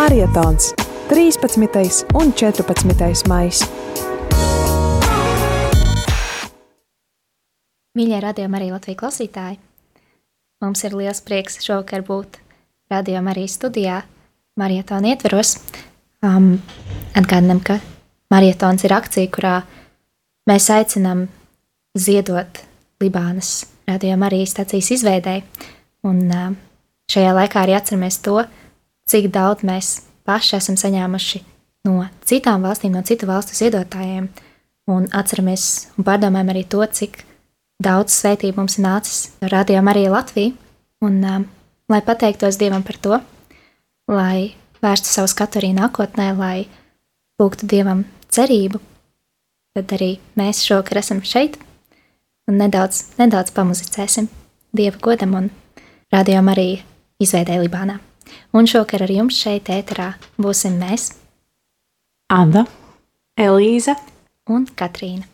Marietons 13. un 14. maijs. Mīļie radījumi arī Latvijas klausītāji! Mums ir liels prieks šovakar būt radījuma arī studijā Marietona ietveros. Um, atgādinam, ka Marietons ir akcija, kurā mēs aicinām ziedot Libānas radījuma arī stācijas izveidēji. Un uh, šajā laikā arī atceramies to, cik daudz mēs paši esam saņēmuši no citām valstīm, no citu valstu ziedotājiem, un atceramies un pārdomājam arī to, cik daudz svētību mums nācis no rādījuma arī Latvija, un um, lai pateiktos Dievam par to, lai vērstu savu skatu arī nākotnē, lai lūgtu Dievam cerību, tad arī mēs šovakar esam šeit un nedaudz, nedaudz pamuzicēsim Dieva godam un rādījām arī izveidē Libānā. Un šokar ar jums šeit ēterā būsim mēs, Anna, Elīza un Katrīna.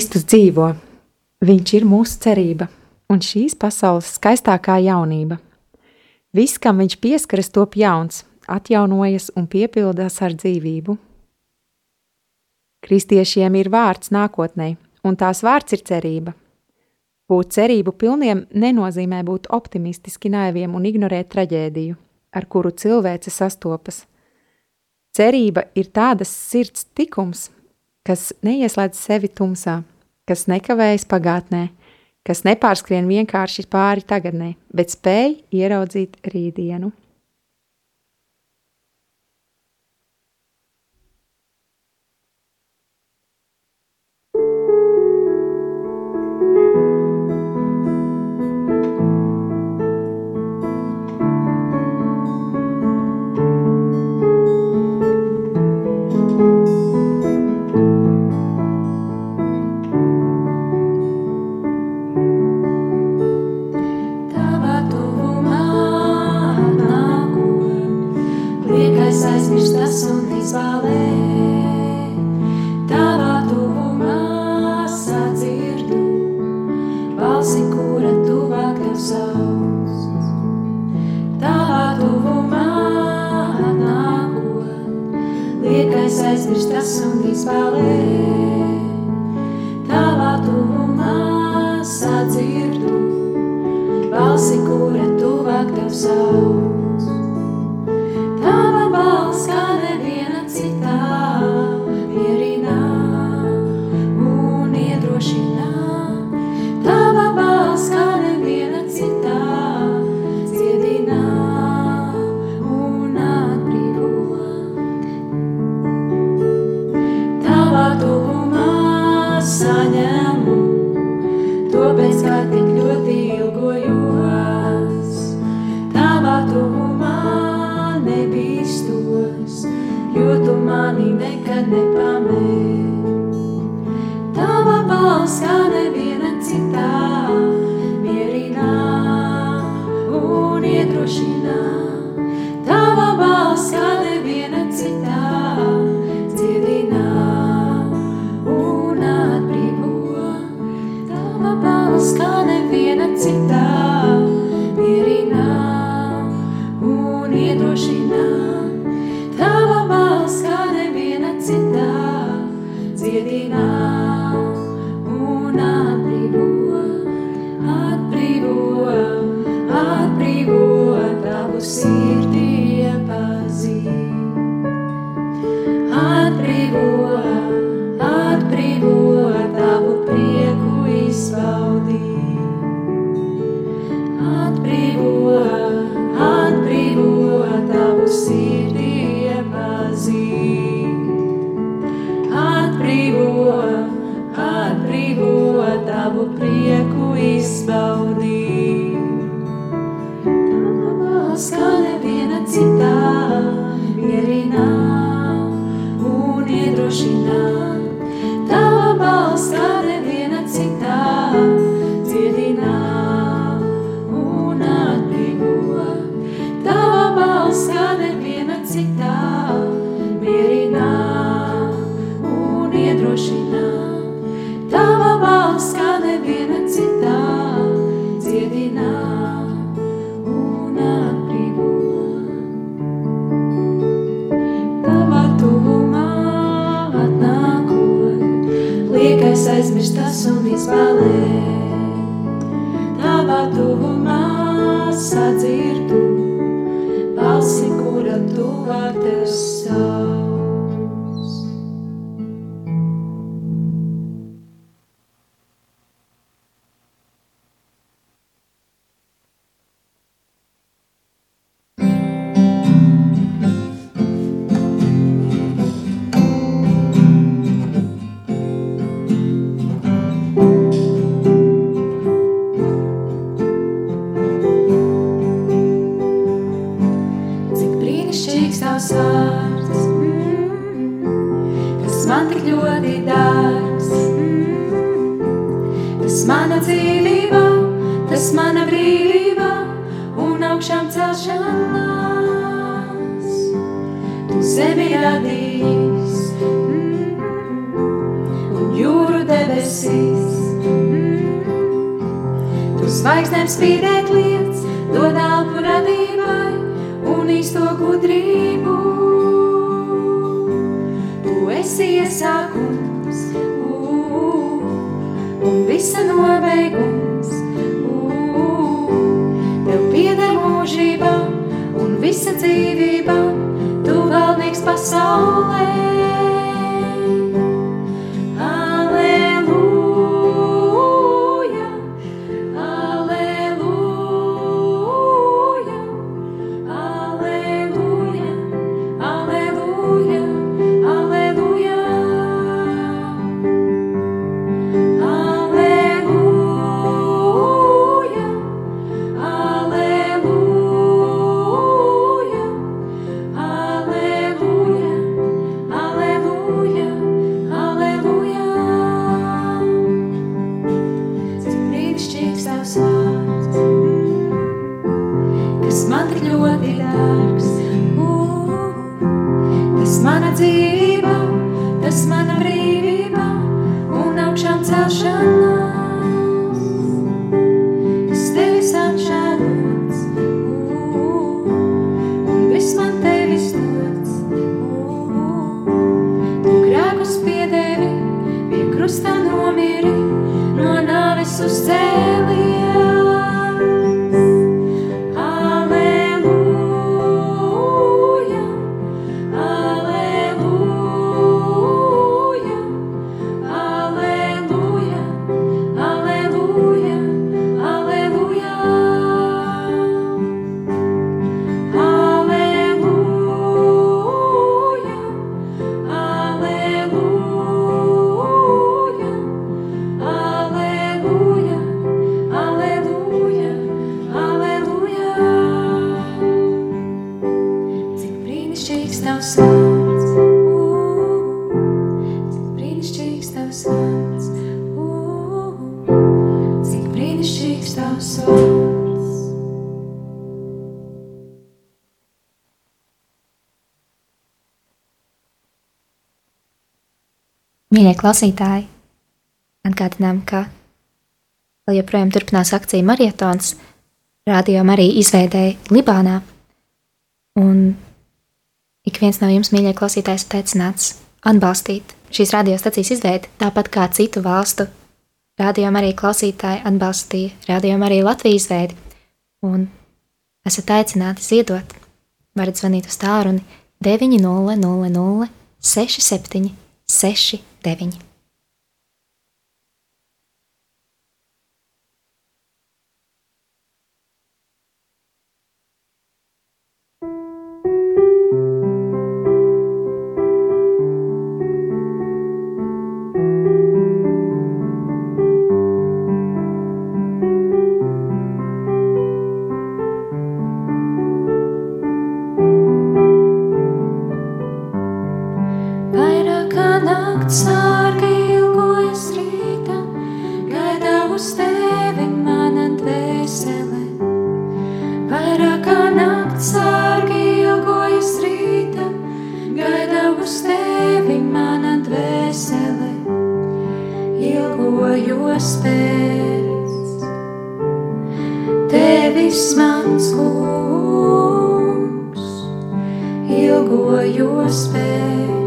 Kristus dzīvo, Viņš ir mūsu cerība un šīs pasaules skaistākā jaunība. Viss, kam Viņš pieskaras, top jauns, atjaunojas un piepildās ar dzīvību. Kristiešiem ir vārds nākotnē, un tās vārds ir cerība. Būt cerību pilniem nenozīmē būt optimistiski naiviem un ignorēt traģēdiju, ar kuru cilvēce sastopas. Cerība ir tādas sirds tikums, kas neieslēdz sevi tumsā, kas nekavējas pagātnē, kas nepārskrien vienkārši pāri tagadnē, bet spēj ieraudzīt rītdienu. tava tuvumā sadzirdu balsi, kura tuvāk tev sāk. Mīļie klausītāji, atgādinām, ka vēl joprojām turpinās akcija Marietons, rādījām arī izveidēji Libānā. Un ik viens no jums, mīļie klausītāji, ir aicināts atbalstīt šīs radiostacijas izveidi, tāpat kā citu valstu rādījām arī klausītāji atbalstīja, rādījām arī Latvijas veidi, un esat aicināti ziedot. Varat zvanīt uz tālruni 900 67 6, 9. pēc tevis mans kungs, ilgojos pēc.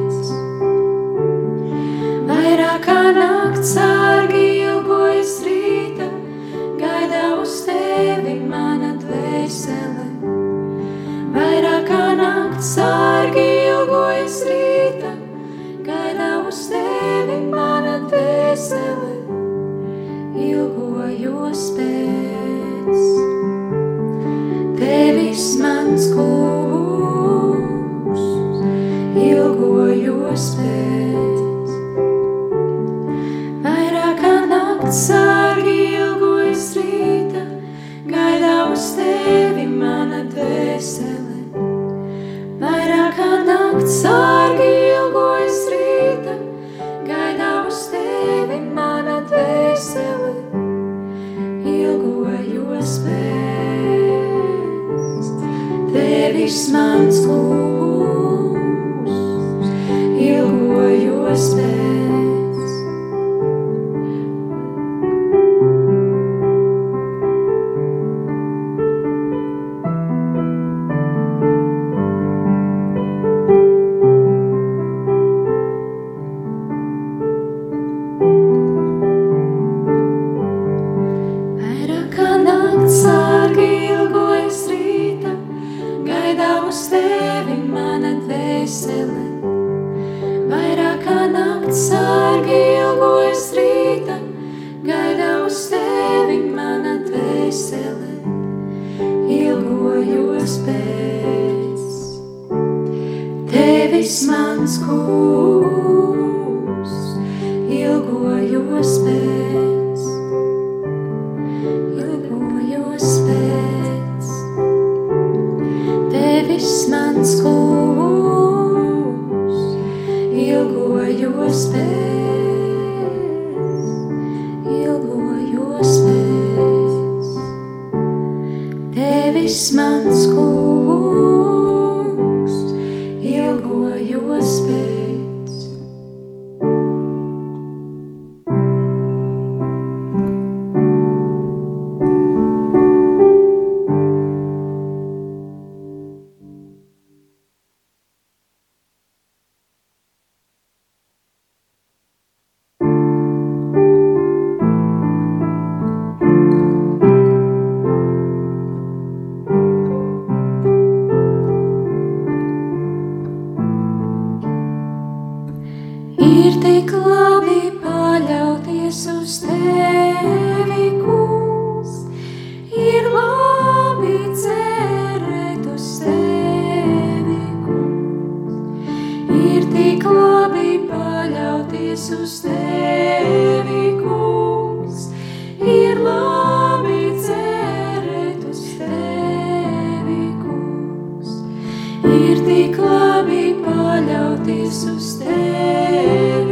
uz tevi, mana dvēsele, ilgojos pēc tevis mans kungs. te sustento.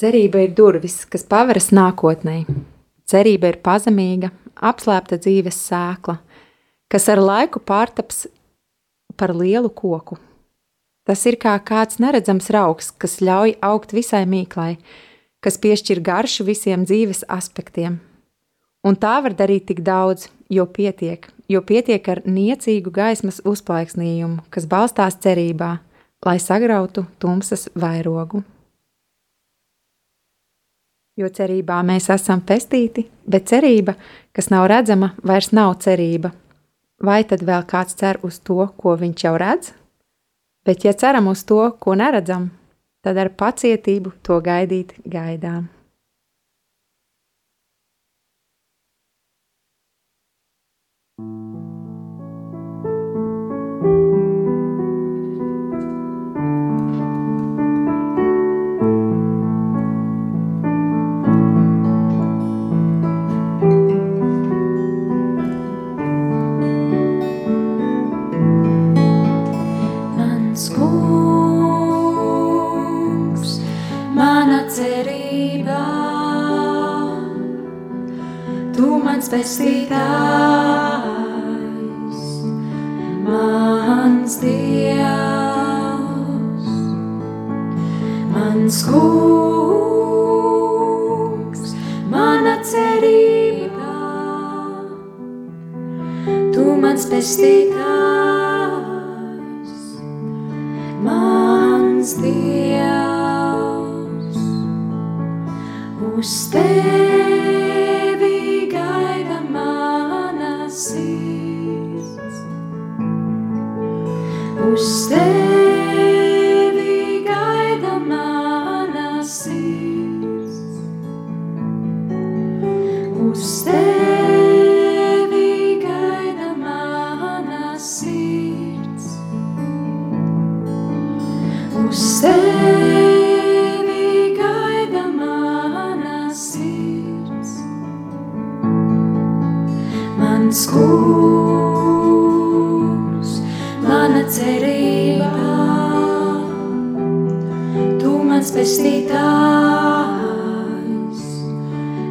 Cerība ir durvis, kas paveras nākotnē. Cerība ir pazemīga, apslēpta dzīves sēkla, kas ar laiku pārtaps par lielu koku. Tas ir kā kāds neredzams raugs, kas ļauj augt visai mīklai, kas piešķir garšu visiem dzīves aspektiem. Un tā var darīt tik daudz, jo pietiek, jo pietiek ar niecīgu gaismas uzplaiksnījumu, kas balstās cerībā, lai sagrautu tumsas vairogu jo cerībā mēs esam pestīti, bet cerība, kas nav redzama, vairs nav cerība. Vai tad vēl kāds cer uz to, ko viņš jau redz? Bet, ja ceram uz to, ko neredzam, tad ar pacietību to gaidīt gaidām. pestītājs,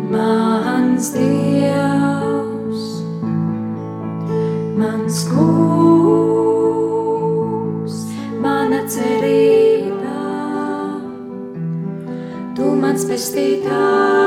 mans Dievs, mans kungs, mana cerība, tu mans pestītājs,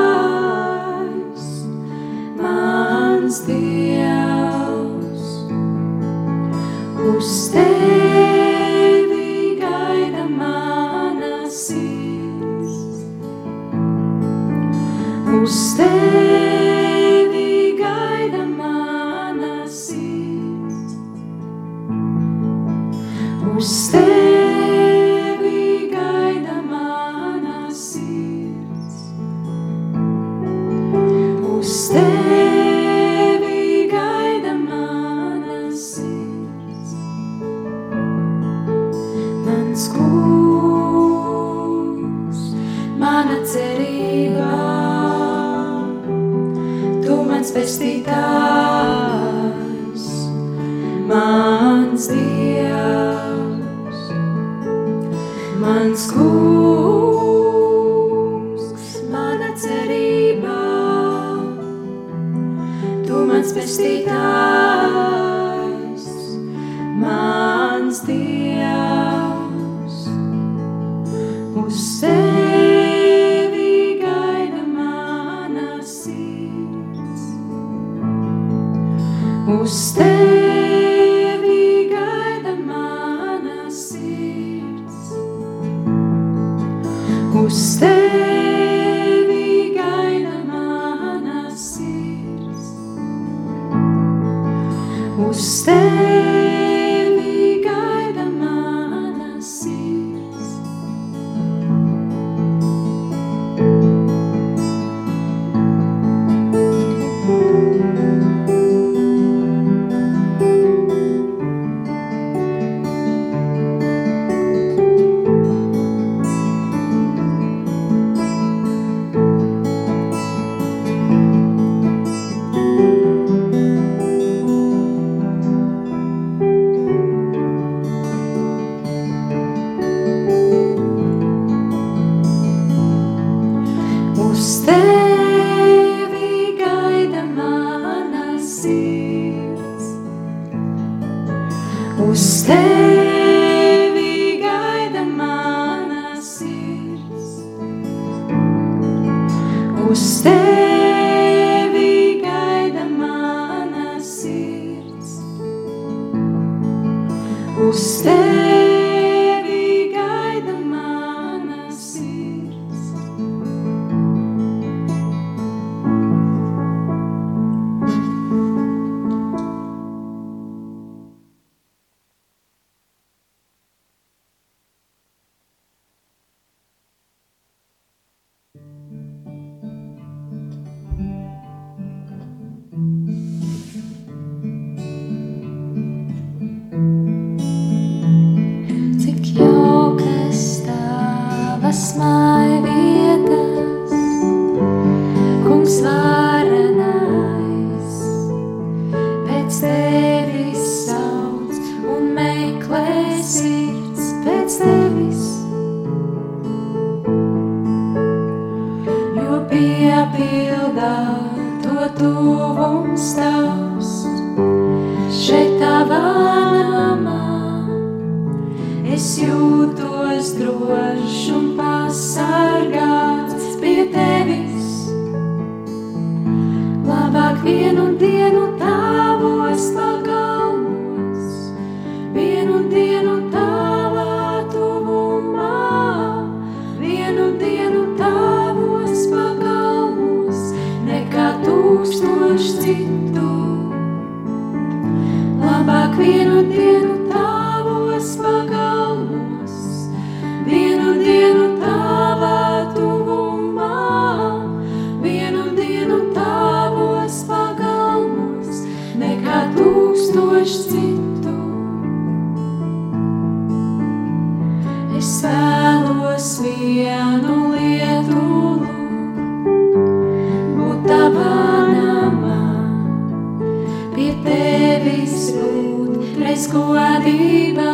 reiz godībā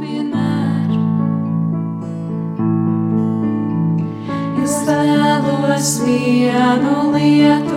vienmēr. Es vēlos vienu lietu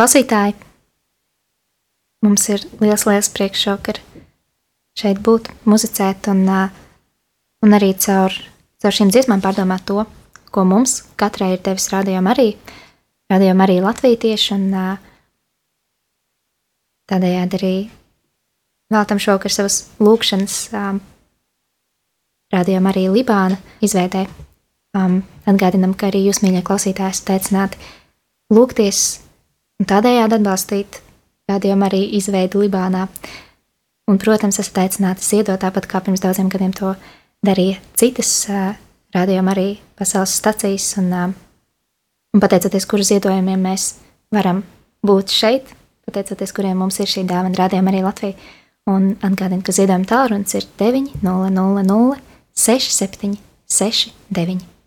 klausītāji, mums ir liels, liels prieks šovakar šeit būt, muzicēt un, un arī caur, caur šīm dziesmām pārdomāt to, ko mums katrai ir devis rādījuma arī, rādījuma arī latvītieši un tādējādi arī veltam šovakar savas lūkšanas rādījuma arī Libāna izveidē. Um, atgādinam, ka arī jūs, mīļie klausītāji, esat aicināti lūgties un tādējādi atbalstīt rādījumu arī izveidi Libānā. Un, protams, esat aicināti ziedot tāpat kā pirms daudziem gadiem to darīja citas uh, rādījuma arī pasaules stacijas, un, uh, un pateicoties kuru ziedojumiem mēs varam būt šeit, pateicoties kuriem mums ir šī dāvana rādījuma arī Latvija. Un atgādinu, ka ziedojuma tālrunis ir 900 67 69.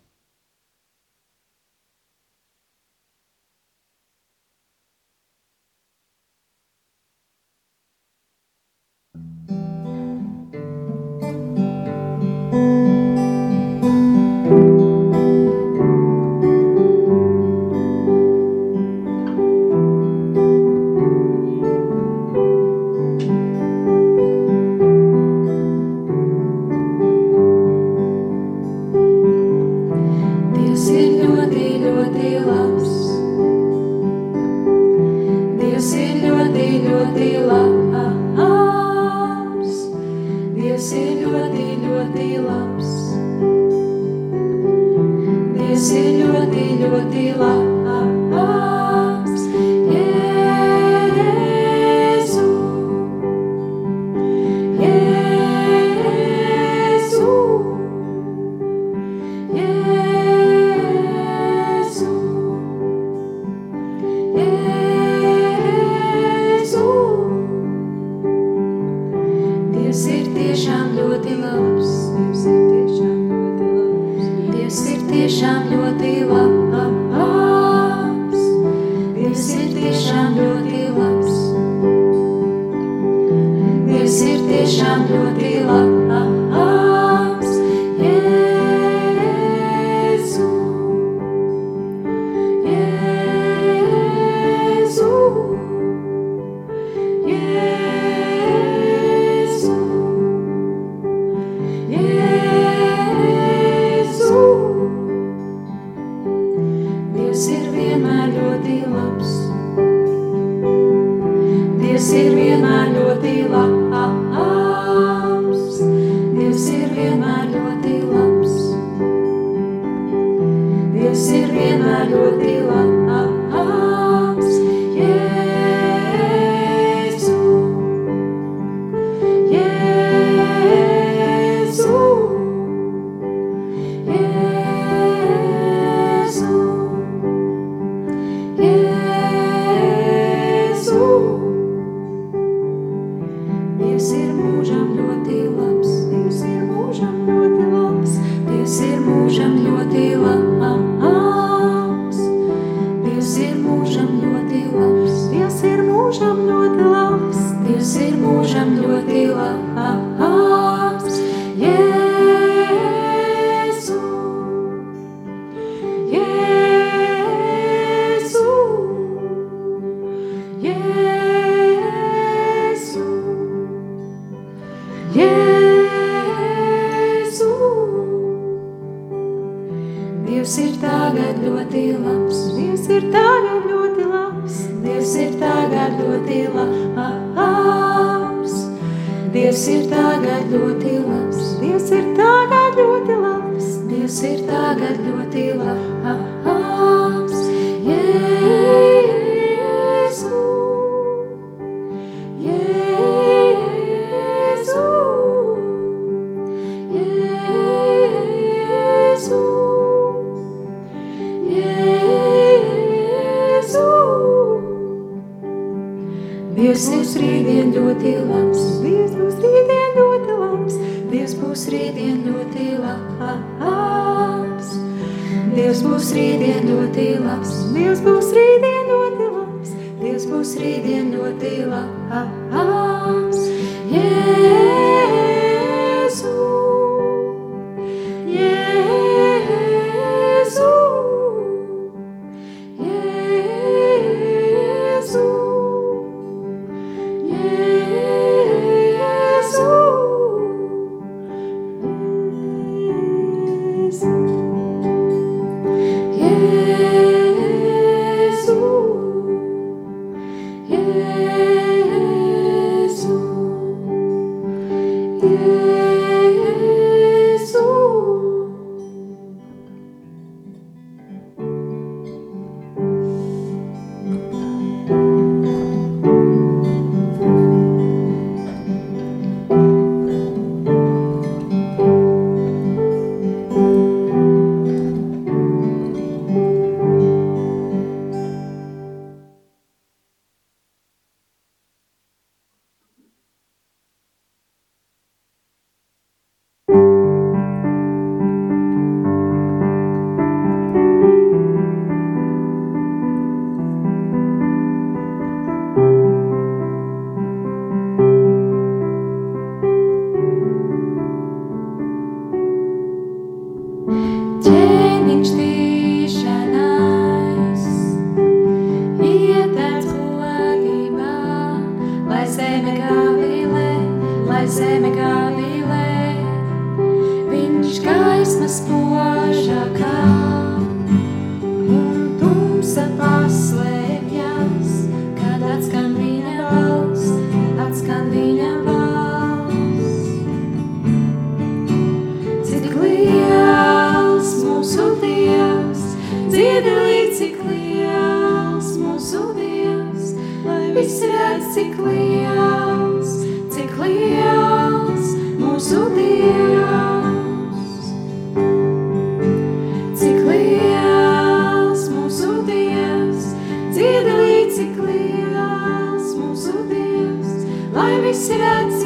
Viņš redz, cik liels, cik liels mūsu Dievs. Cik liels mūsu Dievs, dziedalī, cik liels mūsu Dievs, lai viss redz,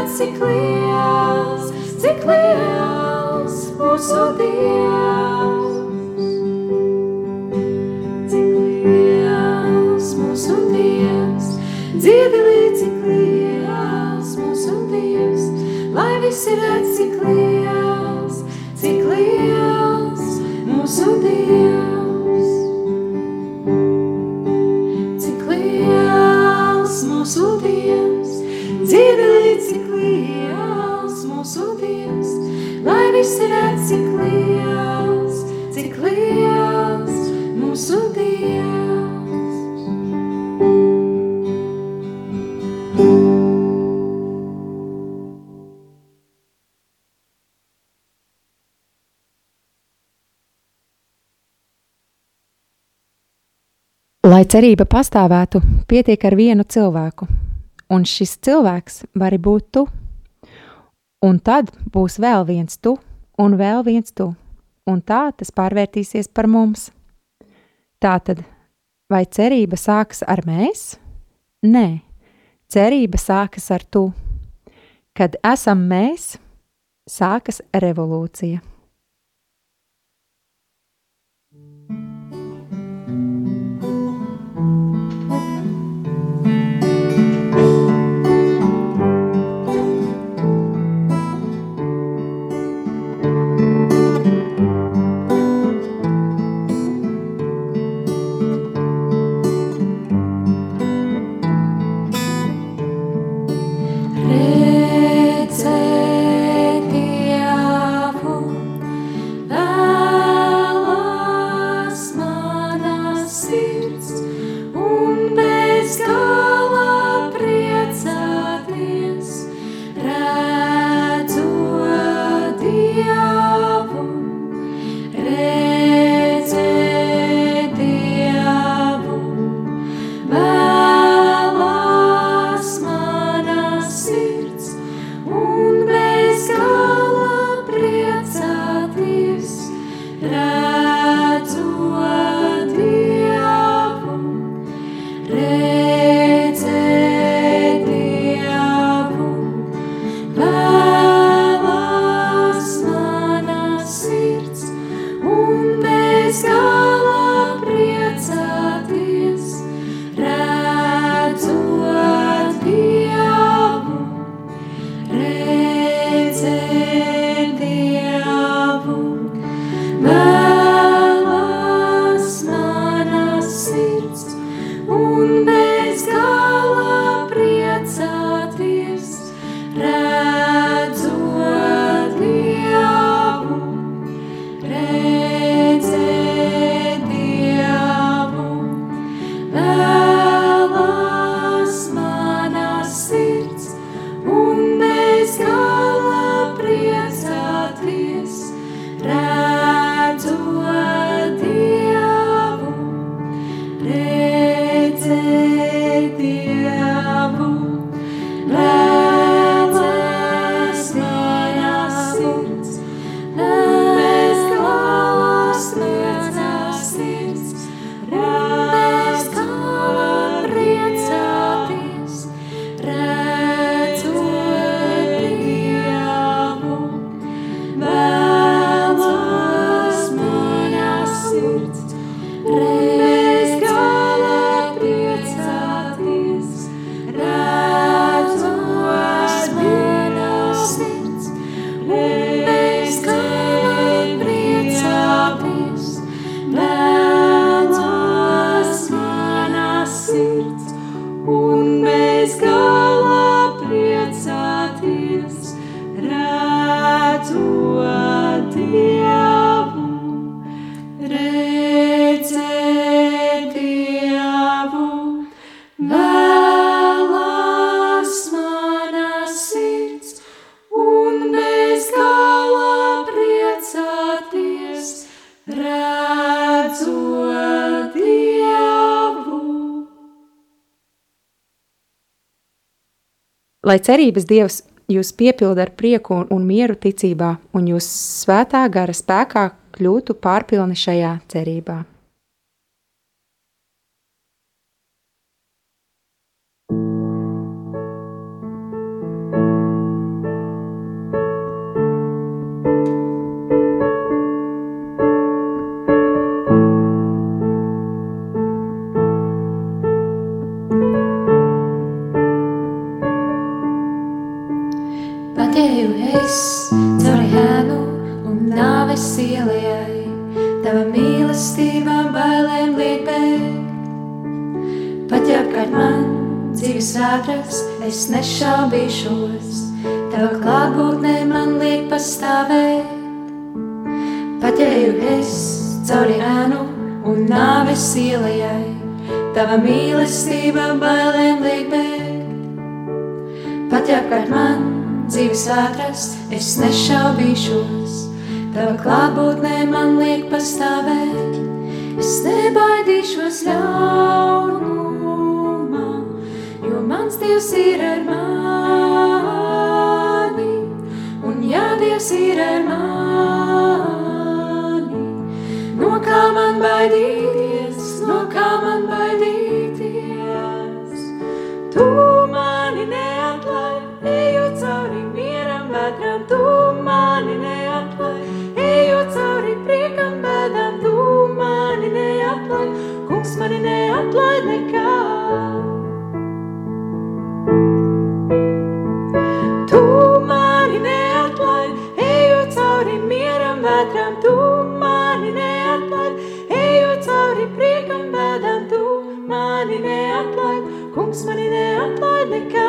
redz, cik liels, cik liels mūsu Dievs. Cik liels mūsu Dievs, dziedi līdz cik liels mūsu Dievs, lai visi redz, cerība pastāvētu, pietiek ar vienu cilvēku, un šis cilvēks var būt tu. Un tad būs vēl viens tu, un vēl viens tu, un tā tas pārvērtīsies par mums. Tātad, vai cerība sākas ar mēs? Nē, cerība sākas ar tu. Kad esam mēs, sākas revolūcija. sky. Lai cerības Dievs jūs piepilda ar prieku un, un mieru ticībā, un jūs svētā gara spēkā kļūtu pārpilni šajā cerībā. Dzīves vētras, es nešaubīšos, tava klātbūtnē man liek pastāvēt. Pat ja eju es cauri ēnu un nāves ielai, tava mīlestība bailēm liek bēgt. Pat ja apkārt man dzīves vētras, es nešaubīšos, tava klātbūtnē man liek pastāvēt. Es nebaidīšos ļaunumā, jo mans Dievs ir ar mani, un ja Dievs ir ar mani, no kā man baidīties, no kā man baidīties. Kungs mani neatlaid nekā.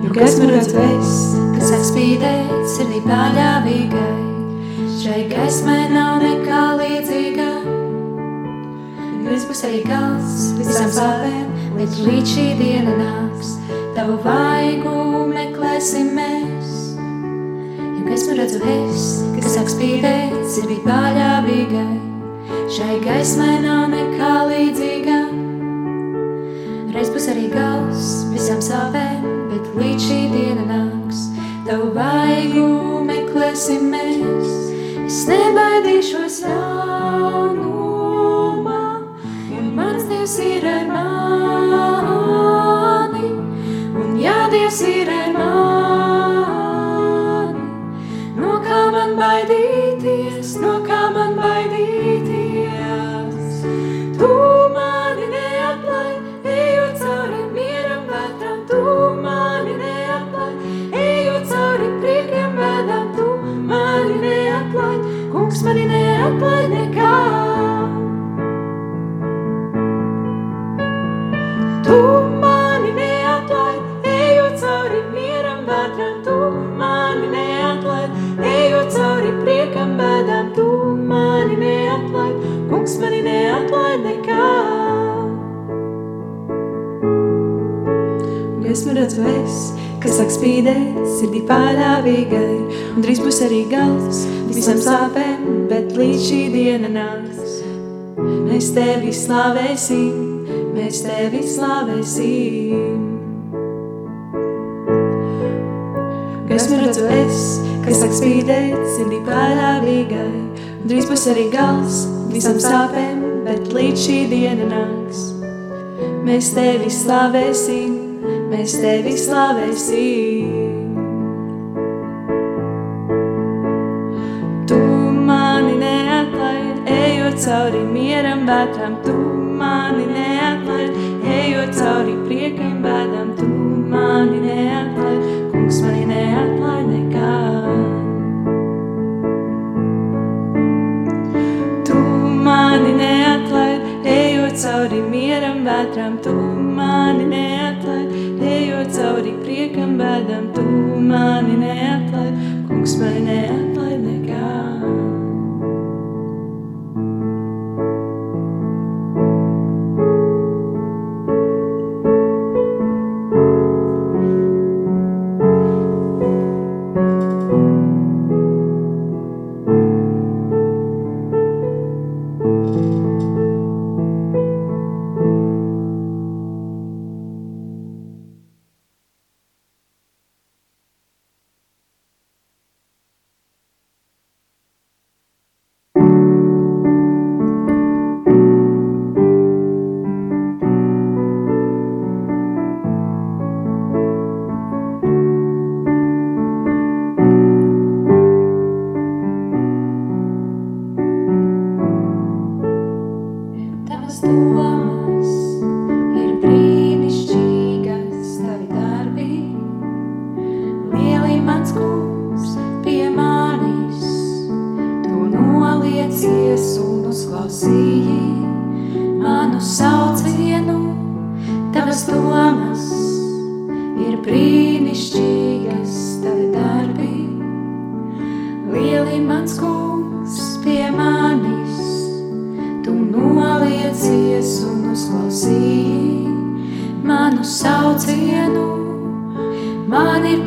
Jo man redz vēs, kas sāk spīdēt, sirdī paļāvīgai, šai gaismai nav nekā līdzīga. Viss būs arī gals visām sāpēm, līdz līdz šī diena nāks. Tavu vaigu meklēsim mēs. Jo man redzu es, kas sāk spīdēt, sirdī paļāvīgai, šai gaismai nav nekā līdzīga. Reiz būs arī gals visām sāpēm, bet līdz šī diena nāks. Tavu vaigu meklēsim mēs. Es nebaidīšos ļaunumā, Gaismu redzu es, kas sāk spīdēt, sirdī pārāvīgai, un drīz būs arī gals visam sāpēm, bet līdz šī diena nāks. Mēs tevi slavēsim, mēs tevi slavēsim. Gaismu redzu es, kas sāk spīdēt, sirdī pārāvīgai, un drīz būs arī gals visam sāpēm, bet līdz šī diena nāks. Mēs tevi slavēsim, mēs tevi slavēsim. Tu mani neatlaid, ejot cauri mieram bētām, tu mani neatlaid, ejot cauri priekam bēdām, tu mani neatlaid, kungs mani neatlaid nekad. Tu mani neatlaid, ejot cauri mieram vētram, tu mani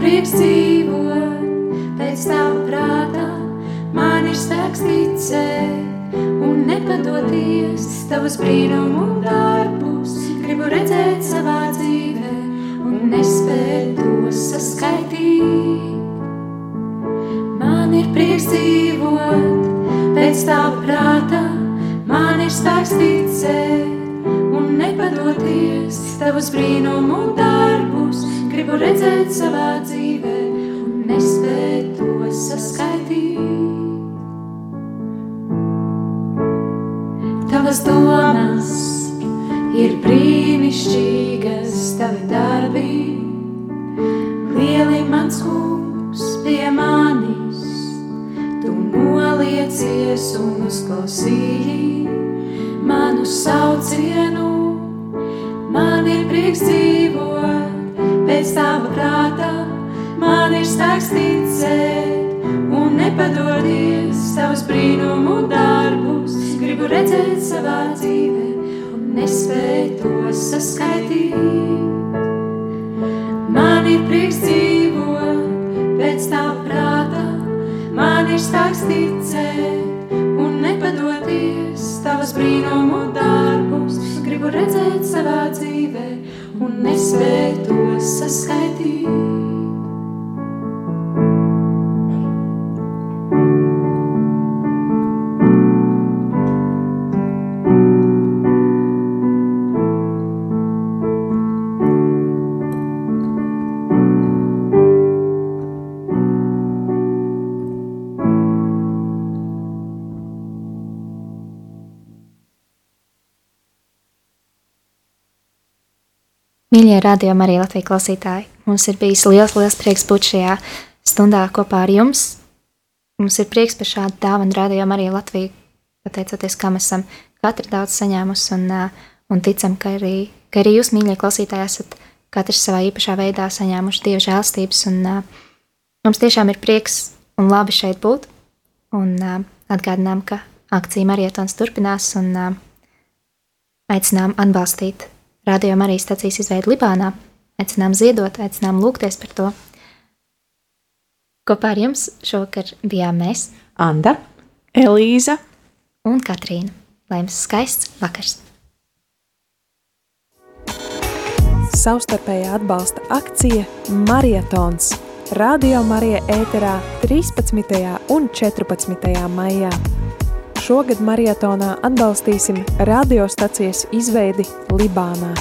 prieks dzīvot pēc tava prāta, man ir spēks ticēt un nepadoties tavus brīnumu darbus. Gribu redzēt savā dzīvē un nespēt to saskaitīt. Man ir prieks dzīvot pēc tava prāta, man ir spēks ticēt un nepadoties tavus brīnumu darbus gribu redzēt savā dzīvē un nespēju to saskaitīt. Tavas domas ir brīnišķīgas, tavi darbi, lieli mans kungs pie manis. Tu noliecies un uzklausīji manu saucienu, man ir prieks dzīvot pēc tava prāta, man ir spēks ticēt un nepadoties tavus brīnumu darbus. Gribu redzēt savā dzīvē un nespēju to saskaitīt. Man ir prieks dzīvot pēc tava prāta, man ir spēks ticēt un nepadoties tavus brīnumu darbus. Gribu redzēt savā dzīvē un nespēju to saskaitīt. Mīļie radījumi arī Latvijas klausītāji, mums ir bijis liels, liels prieks būt šajā stundā kopā ar jums. Mums ir prieks par šādu dāvanu radījumu arī Latviju, pateicoties, kam esam katru daudz saņēmusi un, un ticam, ka arī, ka arī jūs, mīļie klausītāji, esat katrs savā īpašā veidā saņēmuši Dieva žēlstības. Un, mums tiešām ir prieks un labi šeit būt. Un atgādinām, ka akcija Marietons turpinās un aicinām atbalstīt Radio Marijas stācijas izveidu Libānā. Aicinām ziedot, aicinām lūgties par to. Kopā ar jums šovakar bijām mēs, Anda, Elīza un Katrīna. Lai jums skaists vakars! Savstarpējā atbalsta akcija Marietons. Radio Marija ēterā 13. un 14. maijā. Šogad marietonā atbalstīsim radiostacijas izveidi Libānā.